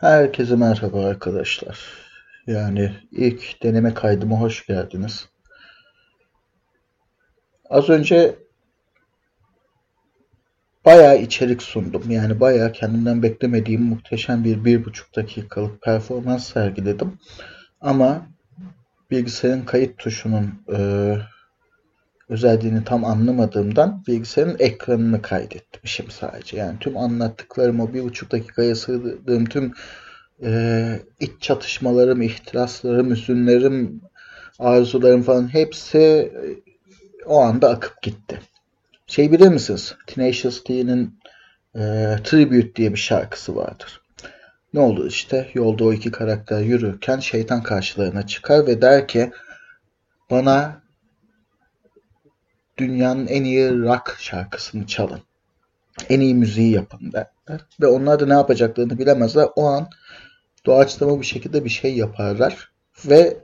Herkese merhaba arkadaşlar. Yani ilk deneme kaydıma hoş geldiniz. Az önce bayağı içerik sundum. Yani bayağı kendimden beklemediğim muhteşem bir bir buçuk dakikalık performans sergiledim. Ama bilgisayarın kayıt tuşunun e, özelliğini tam anlamadığımdan bilgisayarın ekranını kaydetmişim sadece. Yani tüm anlattıklarımı bir buçuk dakikaya sığdırdığım tüm e, iç çatışmalarım, ihtiraslarım, üzünlerim, arzularım falan hepsi e, o anda akıp gitti. Şey bilir misiniz? Tenacious D'nin e, Tribute diye bir şarkısı vardır. Ne olur işte yolda o iki karakter yürürken şeytan karşılarına çıkar ve der ki bana dünyanın en iyi rock şarkısını çalın. En iyi müziği yapın derler. Ve onlar da ne yapacaklarını bilemezler. O an doğaçlama bir şekilde bir şey yaparlar. Ve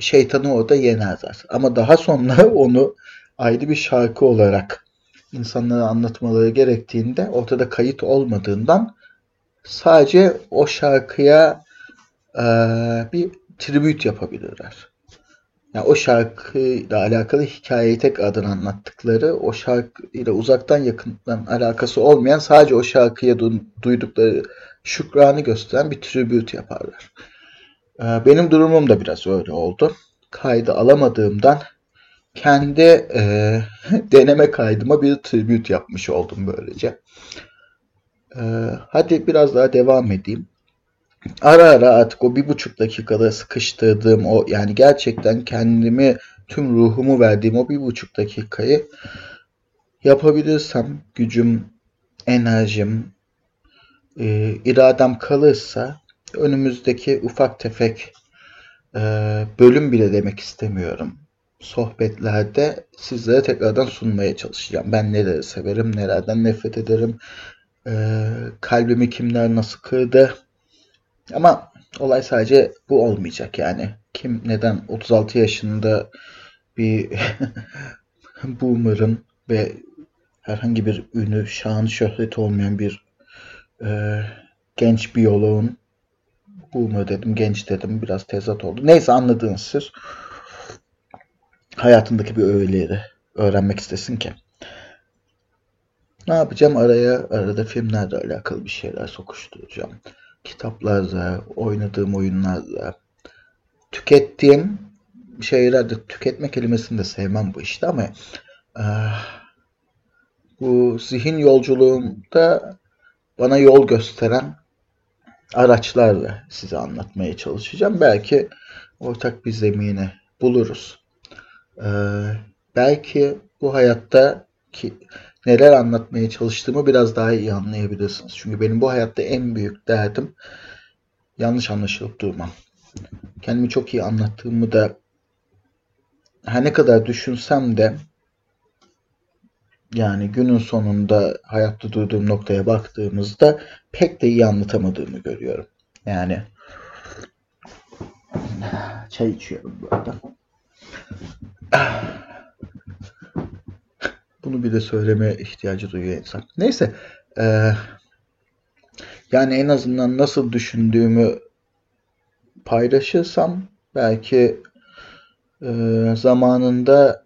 şeytanı orada yenerler. Ama daha sonra onu ayrı bir şarkı olarak insanlara anlatmaları gerektiğinde ortada kayıt olmadığından sadece o şarkıya e, bir tribüt yapabilirler yani o şarkıyla alakalı hikayeyi tek adını anlattıkları, o şarkıyla uzaktan yakından alakası olmayan sadece o şarkıya duydukları şükranı gösteren bir tribute yaparlar. Ee, benim durumum da biraz öyle oldu. Kaydı alamadığımdan kendi e, deneme kaydıma bir tribute yapmış oldum böylece. Ee, hadi biraz daha devam edeyim ara ara artık o bir buçuk dakikada sıkıştırdığım o yani gerçekten kendimi tüm ruhumu verdiğim o bir buçuk dakikayı yapabilirsem gücüm, enerjim, e, iradem kalırsa önümüzdeki ufak tefek e, bölüm bile demek istemiyorum. Sohbetlerde sizlere tekrardan sunmaya çalışacağım. Ben neleri severim, nelerden nefret ederim, e, kalbimi kimler nasıl kırdı, ama olay sadece bu olmayacak yani. Kim neden 36 yaşında bir boomer'ın ve herhangi bir ünü, şan, şöhret olmayan bir e, genç biyoloğun boomer dedim, genç dedim, biraz tezat oldu. Neyse anladığınız siz hayatındaki bir öğeleri öğrenmek istesin ki. Ne yapacağım? Araya arada filmlerle alakalı bir şeyler sokuşturacağım kitaplarda, oynadığım oyunlarda, tükettiğim şeylerde tüketme kelimesini de sevmem bu işte ama ah, bu zihin yolculuğunda bana yol gösteren araçlarla size anlatmaya çalışacağım. Belki ortak bir zemini buluruz. Ee, belki bu hayatta ki neler anlatmaya çalıştığımı biraz daha iyi anlayabilirsiniz. Çünkü benim bu hayatta en büyük derdim yanlış anlaşılıp durmam. Kendimi çok iyi anlattığımı da her ne kadar düşünsem de yani günün sonunda hayatta durduğum noktaya baktığımızda pek de iyi anlatamadığımı görüyorum. Yani çay içiyorum bu arada. Bunu bir de söyleme ihtiyacı duyuyor insan. Neyse. E, yani en azından nasıl düşündüğümü paylaşırsam belki e, zamanında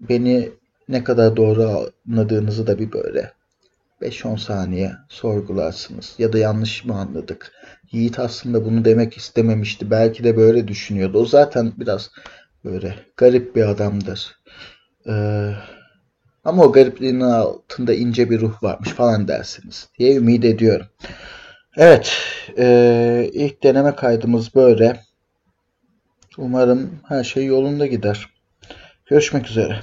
beni ne kadar doğru anladığınızı da bir böyle 5-10 saniye sorgularsınız. Ya da yanlış mı anladık? Yiğit aslında bunu demek istememişti. Belki de böyle düşünüyordu. O zaten biraz böyle garip bir adamdır. Ee, ama o garipliğin altında ince bir ruh varmış falan dersiniz diye ümit ediyorum. Evet, e, ilk deneme kaydımız böyle. Umarım her şey yolunda gider. Görüşmek üzere.